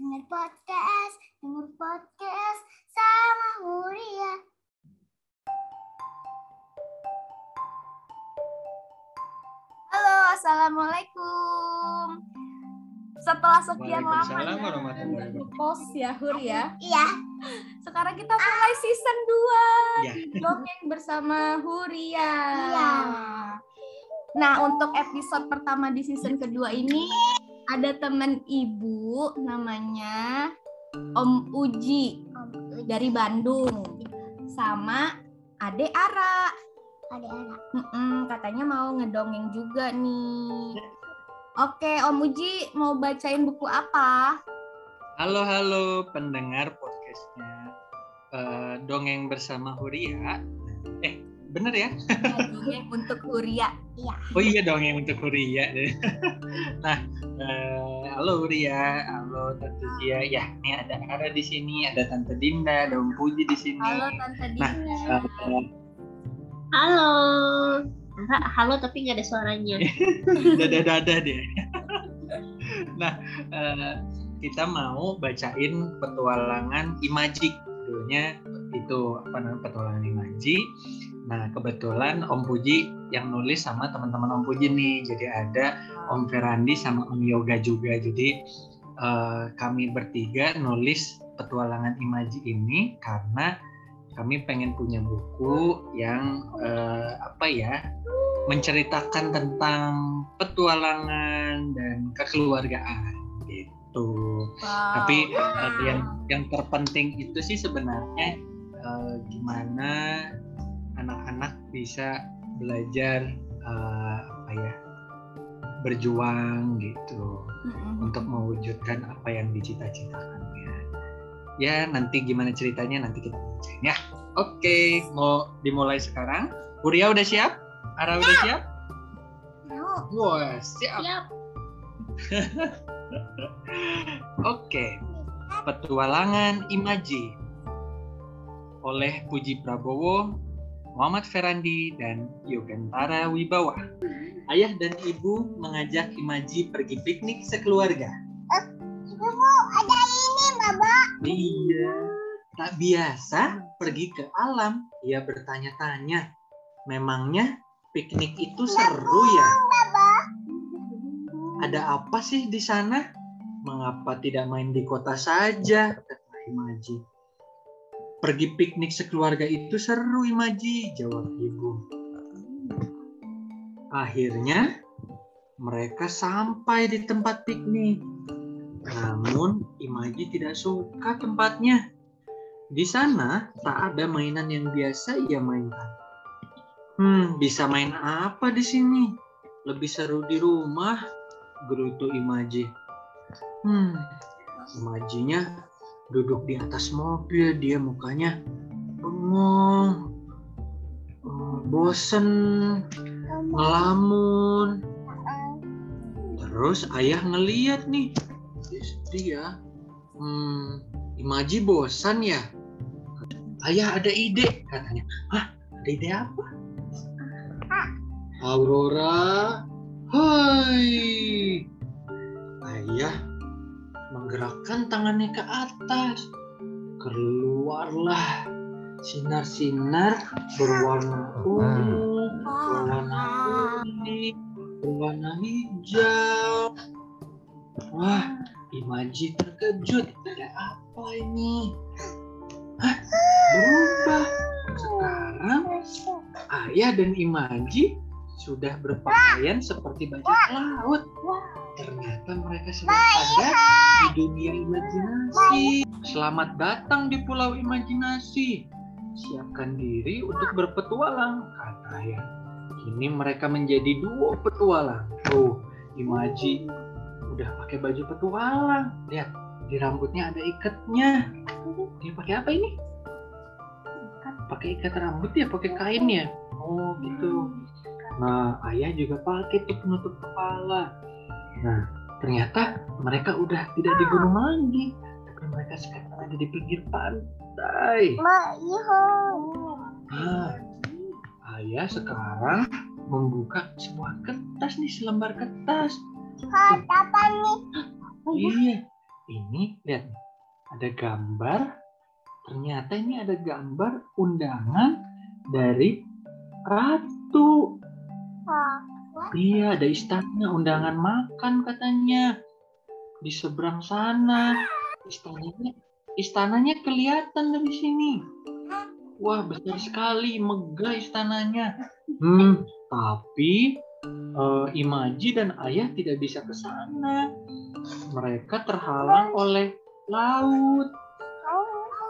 Dengar podcast, dengar podcast sama Huria. Halo, assalamualaikum. Setelah sekian lama ya, post ya Hur ya. Iya. Sekarang kita mulai season 2 Ya. dongeng bersama Huria. Iya. Nah, untuk episode pertama di season kedua ini ada teman ibu namanya Om Uji dari Bandung sama Ade Ara. Ada anak. Mm-mm, katanya mau ngedongeng juga nih. Oke, Om Uji mau bacain buku apa? Halo halo pendengar podcastnya Eh, dongeng bersama Huria. Eh bener ya? Dongeng untuk Huria. Oh iya dongeng untuk Huria. nah eh, halo Huria, halo Tante Zia. Ya ini ada Ara di sini, ada Tante Dinda, ada Om Puji di sini. Halo Tante Nah, Dina. eh, Halo. Enggak, halo tapi nggak ada suaranya. dada-dada deh. nah, eh, kita mau bacain petualangan Imaji. Judulnya itu apa namanya petualangan Imaji. Nah, kebetulan Om Puji yang nulis sama teman-teman Om Puji nih. Jadi ada Om Ferandi sama Om Yoga juga. Jadi eh, kami bertiga nulis petualangan Imaji ini karena kami pengen punya buku yang eh, apa ya menceritakan tentang petualangan dan kekeluargaan gitu. Wow. Tapi eh, yang yang terpenting itu sih sebenarnya eh, gimana anak-anak bisa belajar eh, apa ya berjuang gitu Mm-mm. untuk mewujudkan apa yang dicita-citakannya. Ya nanti gimana ceritanya nanti kita bacain ya. Oke, mau dimulai sekarang? Kuria udah siap? Ara udah siap? Mau. Wah, siap. Siap. Oke, petualangan Imaji oleh Puji Prabowo, Muhammad Ferandi, dan Yogantara Wibawa. Ayah dan ibu mengajak Imaji pergi piknik sekeluarga. Ibu ada ini, Baba. Iya, tak biasa pergi ke alam. Ia bertanya-tanya, memangnya piknik itu seru ya? Baba. Ada apa sih di sana? Mengapa tidak main di kota saja? Kata Imaji. Pergi piknik sekeluarga itu seru Imaji, jawab ibu. Akhirnya mereka sampai di tempat piknik. Namun Imaji tidak suka tempatnya. Di sana tak ada mainan yang biasa ia mainkan. Hmm, bisa main apa di sini? Lebih seru di rumah, gerutu Imaji. Hmm, Imajinya duduk di atas mobil, dia mukanya bengong, eh, bosen, ngelamun. Terus ayah ngeliat nih, dia, hmm, Imaji bosan ya? Ayah ada ide, katanya. Hah, ada ide apa? Aurora, hai. Ayah menggerakkan tangannya ke atas. Keluarlah sinar-sinar berwarna ungu, berwarna kuning, berwarna hijau. Wah, Imaji terkejut. Ada apa ini? Hah, berubah. Sekarang Ayah dan Imaji sudah berpakaian seperti bajak laut. Ternyata mereka sedang ada di dunia imajinasi. Selamat datang di Pulau Imajinasi. Siapkan diri untuk berpetualang, kata Ayah. Kini mereka menjadi duo petualang. Tuh, Imaji udah pakai baju petualang. Lihat, di rambutnya ada ikatnya. Dia pakai apa ini? Pakai ikat rambut ya, pakai kain ya. Oh gitu. Nah, ayah juga pakai tuh penutup kepala. Nah, ternyata mereka udah tidak di gunung lagi, tapi mereka sekarang ada di pinggir pantai. Iya. Nah, ayah sekarang membuka sebuah kertas nih, selembar kertas. Hot apa nih? Iya, ini lihat ada gambar. Ternyata ini ada gambar undangan dari ratu. Wah, Iya, ada istana undangan makan katanya. Di seberang sana. Istananya istananya kelihatan dari sini. Wah, besar sekali, megah istananya. Hmm, tapi eh, Imaji dan Ayah tidak bisa ke sana. Mereka terhalang oleh laut.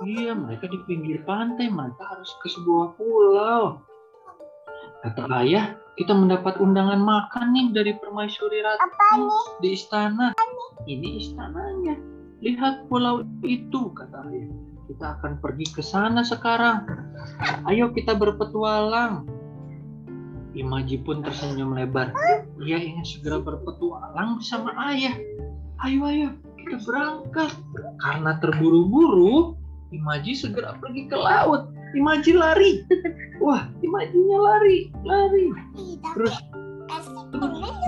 Iya, mereka di pinggir pantai, mereka harus ke sebuah pulau. Kata ayah, kita mendapat undangan makan nih dari permaisuri ratu apa nih? di istana. Ini istananya. Lihat pulau itu, kata ayah. Kita akan pergi ke sana sekarang. Ayo kita berpetualang. Imaji pun tersenyum lebar. Ia ingin segera berpetualang bersama ayah. Ayo, ayo, kita berangkat. Karena terburu-buru, Imaji segera pergi ke laut. Imaji lari. Wah, Imajinya lari, lari. Terus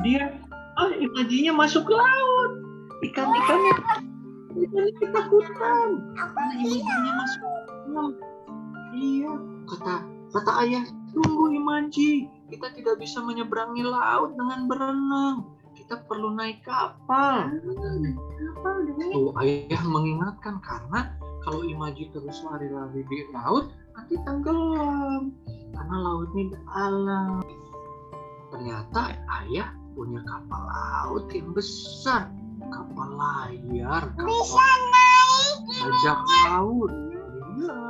dia ah imajinya masuk ke laut. Ikan ikannya ikannya ketakutan. Imajinya masuk laut. Iya kata kata ayah tunggu imaji. Kita tidak bisa menyeberangi laut dengan berenang. Kita perlu naik kapal. Tuh ayah mengingatkan karena kalau imaji terus lari-lari di laut nanti tenggelam. Karena lautnya dalam. Ternyata ayah punya kapal laut yang besar. Kapal layar kapal Bisa naik. bajak laut. Iya.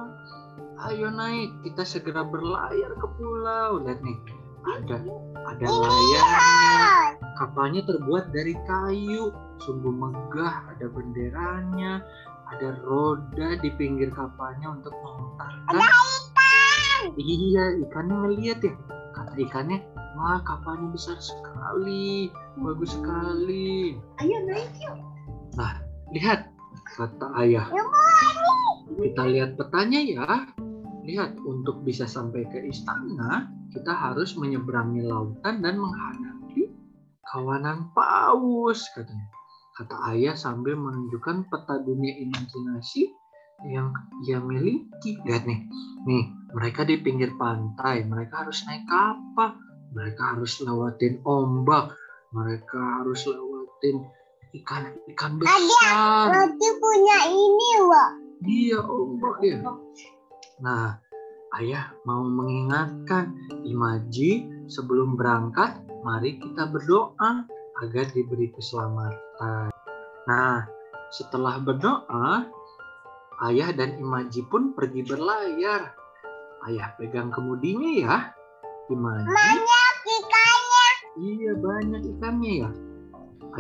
Ayo naik kita segera berlayar ke pulau. Lihat nih ada ada layarnya. kapalnya terbuat dari kayu. Sungguh megah ada benderanya ada roda di pinggir kapalnya untuk memutarkan iya ikannya ngeliat ya. Kata ikannya wah kapalnya besar sekali. Bagus sekali. Ayo naik yuk. lihat kata ayah. Kita lihat petanya ya. Lihat untuk bisa sampai ke istana kita harus menyeberangi lautan dan menghadapi kawanan paus katanya kata ayah sambil menunjukkan peta dunia imajinasi yang ia miliki. Lihat nih nih mereka di pinggir pantai mereka harus naik kapal mereka harus lewatin ombak mereka harus lewatin ikan ikan besar. Nanti punya ini, Wak. dia ombak ya nah ayah mau mengingatkan Imaji sebelum berangkat mari kita berdoa agar diberi keselamatan nah setelah berdoa ayah dan Imaji pun pergi berlayar ayah pegang kemudinya ya Imaji Banyak ikannya. Iya banyak ikannya ya.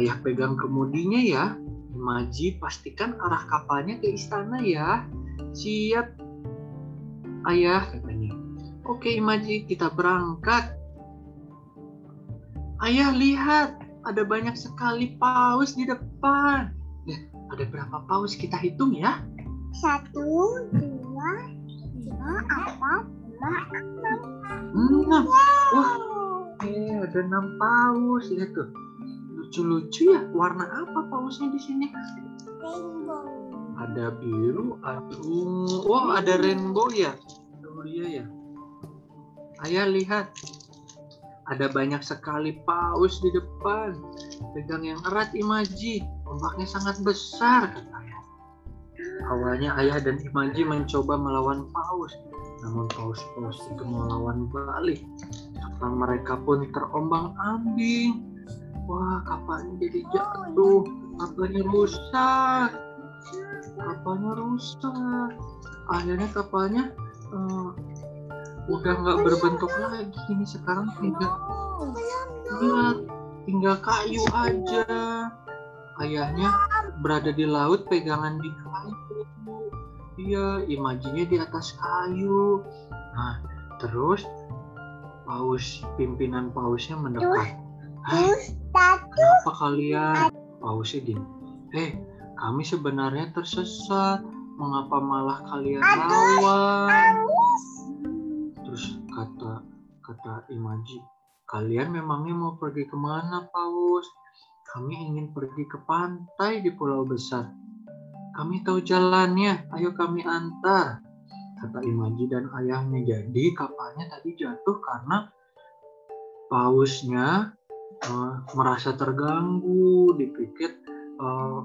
Ayah pegang kemudinya ya. Imaji pastikan arah kapalnya ke istana ya. Siap. Ayah katanya. Oke Imaji kita berangkat. Ayah lihat ada banyak sekali paus di depan. Ya, ada berapa paus kita hitung ya? Satu, dua, tiga, empat, lima, enam. Enam. Wah, Wow. eh ada enam paus. Lihat tuh. Lucu-lucu ya. Warna apa pausnya di sini? Rainbow. ada biru, ada ungu. Wah, ada rainbow ya? Oh iya ya. Ayah lihat. Ada banyak sekali paus di depan. Pegang yang erat Imaji. Ombaknya sangat besar kata ayah. Awalnya ayah dan Imaji mencoba melawan paus. Namun paus-paus itu melawan balik. Kapal mereka pun terombang ambing. Wah, kapalnya jadi jatuh. Kapalnya rusak kapalnya rusak akhirnya kapalnya eh, udah nggak berbentuk lagi ini sekarang tinggal lihat tinggal kayu aja ayahnya berada di laut pegangan di kayu iya imajinya di atas kayu nah terus paus pimpinan pausnya mendekat. Kenapa kalian? Pausnya gini. Eh, kami sebenarnya tersesat. Mengapa malah kalian lawan? Kata Imaji, kalian memangnya mau pergi ke mana, Paus? Kami ingin pergi ke pantai di pulau besar. kami tahu jalannya. Ayo kami antar. Kata Imaji dan ayahnya. Jadi kapalnya tadi jatuh karena pausnya eh, merasa terganggu. Dipikir eh,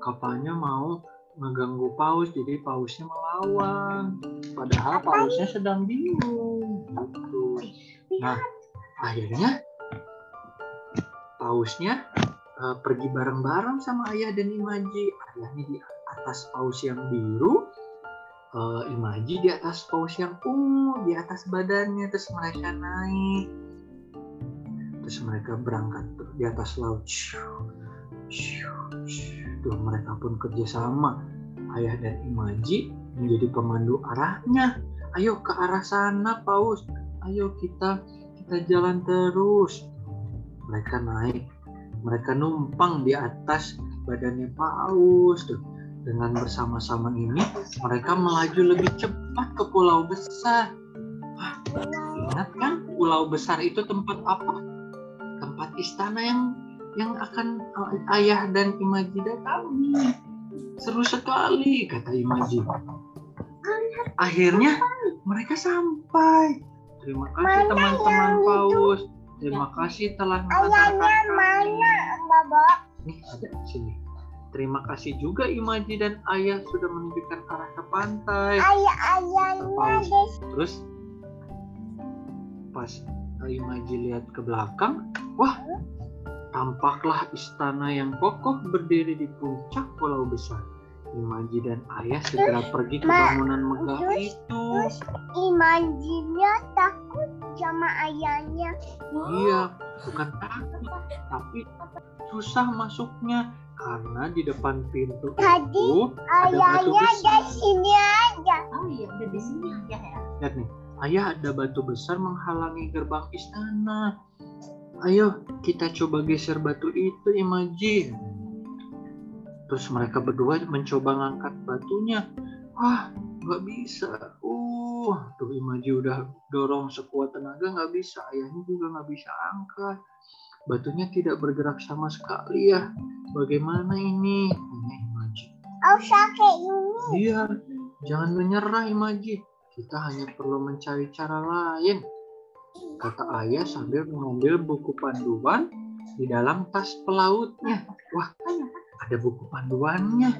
kapalnya mau ngeganggu paus, jadi pausnya melawan. Padahal pausnya sedang bingung. Gitu. Nah, akhirnya pausnya eh, pergi bareng-bareng sama ayah dan Imaji. Ayahnya di atas paus yang biru, eh, Imaji di atas paus yang ungu, di atas badannya. Terus mereka naik. Terus mereka berangkat di atas laut. Tuh mereka pun kerjasama. Ayah dan Imaji menjadi pemandu arahnya. Ayo ke arah sana, paus. Ayo kita kita jalan terus. Mereka naik, mereka numpang di atas badannya paus tuh. Dengan bersama-sama ini, mereka melaju lebih cepat ke pulau besar. Hah, ingat kan, pulau besar itu tempat apa? Tempat istana yang yang akan uh, ayah dan Imaji datangi. Seru sekali, kata Imaji. Akhirnya mereka sampai. Terima kasih teman-teman paus. Terima kasih telah mengantarkan kami. Nih ada di sini. Terima kasih juga Imaji dan Ayah sudah menunjukkan arah ke pantai. Ayah-ayahnya Paus. di Terus pas Imaji lihat ke belakang, wah tampaklah istana yang kokoh berdiri di puncak pulau besar. Imaji dan Ayah segera pergi ke bangunan megah terus- itu. terus Imajinya takut sama ayahnya. Iya, bukan takut, tapi susah masuknya karena di depan pintu Tadi itu ada batu ayahnya besar. di sini aja. Oh iya, udah di sini aja ya. Lihat nih, ayah ada batu besar menghalangi gerbang istana. Ayo kita coba geser batu itu, Imaji. Terus mereka berdua mencoba ngangkat batunya. Wah, nggak bisa. Uh, tuh Imaji udah dorong sekuat tenaga nggak bisa. Ayahnya juga nggak bisa angkat. Batunya tidak bergerak sama sekali ya. Bagaimana ini? Tanya Imaji. Oh sakit ini. Iya, jangan menyerah Imaji. Kita hanya perlu mencari cara lain. Kata ayah sambil mengambil buku panduan di dalam tas pelautnya. Wah, ada buku panduannya.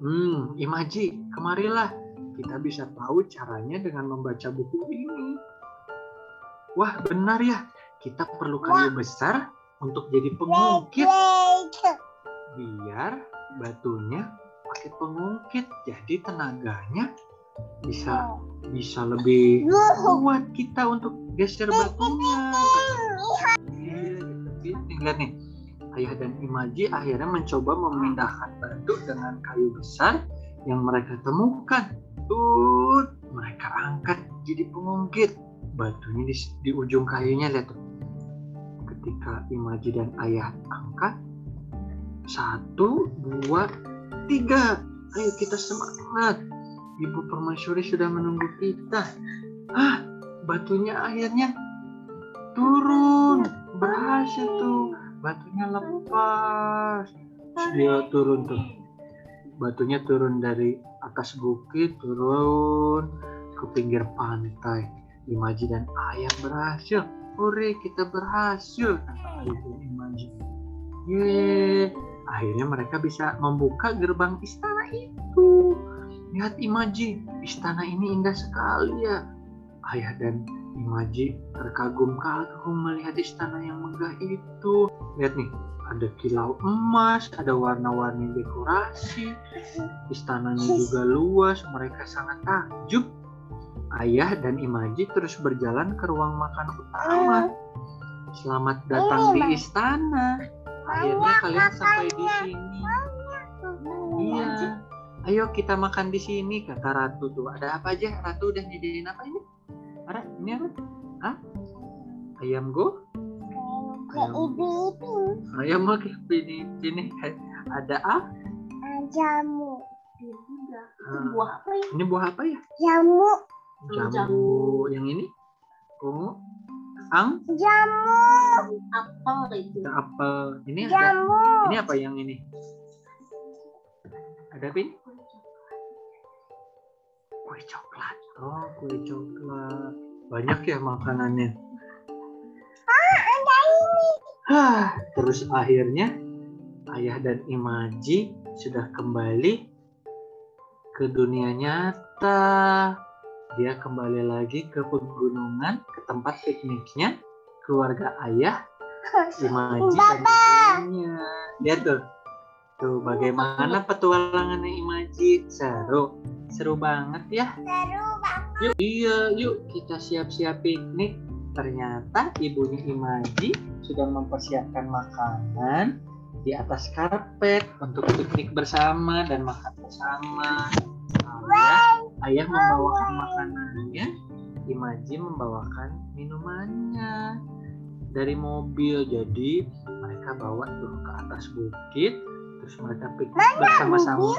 Hmm, Imaji, kemarilah. Kita bisa tahu caranya dengan membaca buku ini. Wah, benar ya. Kita perlu kayu besar untuk jadi pengungkit biar batunya pakai pengungkit jadi tenaganya bisa bisa lebih kuat kita untuk geser batunya lihat nih ayah dan Imaji akhirnya mencoba memindahkan batu dengan kayu besar yang mereka temukan Tut, mereka angkat jadi pengungkit batunya di, di ujung kayunya lihat tuh ketika Imaji dan ayah angkat satu, dua, tiga. Ayo kita semangat. Ibu Permaisuri sudah menunggu kita. Ah, batunya akhirnya turun. Berhasil tuh. Batunya lepas. Dia turun tuh. Batunya turun dari atas bukit, turun ke pinggir pantai. Imaji dan Ayah berhasil. Hore, kita berhasil. Kata Imaji. Yeay, akhirnya mereka bisa membuka gerbang istana itu. Lihat Imaji, istana ini indah sekali ya. Ayah dan Imaji terkagum-kagum melihat istana yang megah itu. Lihat nih, ada kilau emas, ada warna-warni dekorasi. Istananya juga luas, mereka sangat takjub. Ayah dan Imaji terus berjalan ke ruang makan utama. Selamat datang di istana. Akhirnya kalian sampai di sini. Iya. Ayo kita makan di sini kata Ratu tuh. Ada apa aja? Ratu udah nyediain apa ini? Ada? Ini apa? Hah? Ayam go? Ayam mau ke sini sini. Ada apa? Jamu. Ah. buah apa ya? Ini buah apa ya? Jamu. Jamu. Jambu yang ini? Ungu? Ang? Jamu. Apel itu. Ada apel. Ini ada. Jamu. Ini apa yang ini? Ada apa ini? Kue coklat. Oh, kue coklat. Banyak ya makanannya. Hah, terus akhirnya ayah dan Imaji sudah kembali ke dunia nyata. Dia kembali lagi ke pegunungan, ke tempat pikniknya, keluarga ayah, Imaji dan ibunya. Lihat tuh, tuh bagaimana petualangannya Imaji. Seru, seru banget ya. Seru banget. Yuk, iya, yuk kita siap-siap piknik. Ternyata ibunya Imaji sudah mempersiapkan makanan di atas karpet untuk piknik bersama dan makan bersama. Ayah, ayah membawakan makanannya, Imaji membawakan minumannya dari mobil. Jadi mereka bawa tuh ke atas bukit, terus mereka piknik bersama-sama.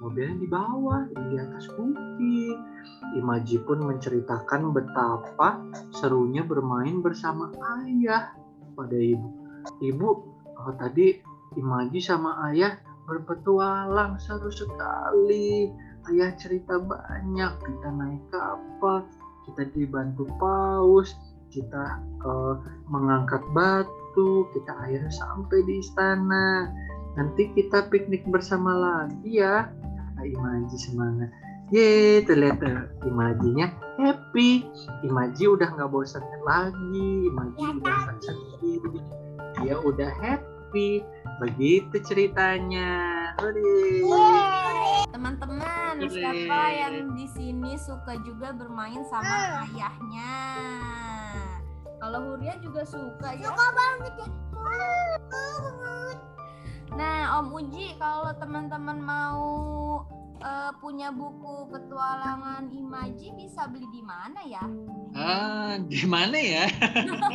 Mobilnya di bawah, di atas bukit. Imaji pun menceritakan betapa serunya bermain bersama ayah pada ibu. Ibu, oh, tadi Imaji sama ayah berpetualang seru sekali. Ayah cerita banyak, kita naik kapal, kita dibantu paus, kita eh, mengangkat batu, kita akhirnya sampai di istana. Nanti kita piknik bersama lagi ya. Kata Imaji semangat. Yeay, terlihat tuh Imajinya happy. Imaji udah nggak bosan lagi. Imaji Ya, udah nggak sedih. Dia udah happy. Begitu ceritanya. Teman-teman, siapa yang di sini suka juga bermain sama ayahnya? Kalau Huria juga suka ya. Suka banget ya. Nah, Om Uji, kalau teman-teman mau eh, punya buku petualangan Imaji bisa beli di mana ya? Ah, gimana ya?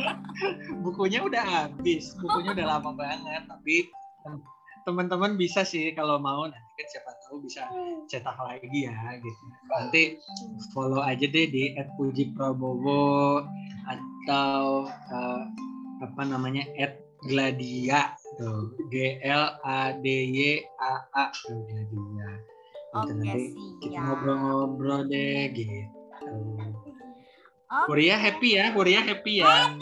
Bukunya udah habis. Bukunya udah lama banget. Tapi tem- teman-teman bisa sih kalau mau nanti kan siapa tahu bisa cetak lagi ya gitu. Nanti follow aja deh di @pujiprabowo atau eh, apa namanya @gladia tuh G L A D Y A A Gladia. Gitu, Oke, nanti kita ngobrol-ngobrol deh gitu. Oke. Korea happy ya, Korea happy ya.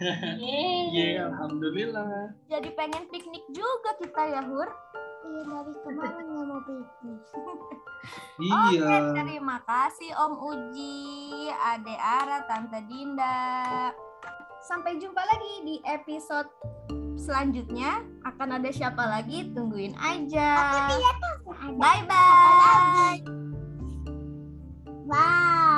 Yeay. Iya, alhamdulillah. Jadi pengen piknik juga kita ya, Hur. Iya dari kemarin nggak mau piknik. Iya. Oke, terima kasih Om Uji, Ade Ara, Tante Dinda. Sampai jumpa lagi di episode selanjutnya. Akan ada siapa lagi? Tungguin aja. bye bye. Bye.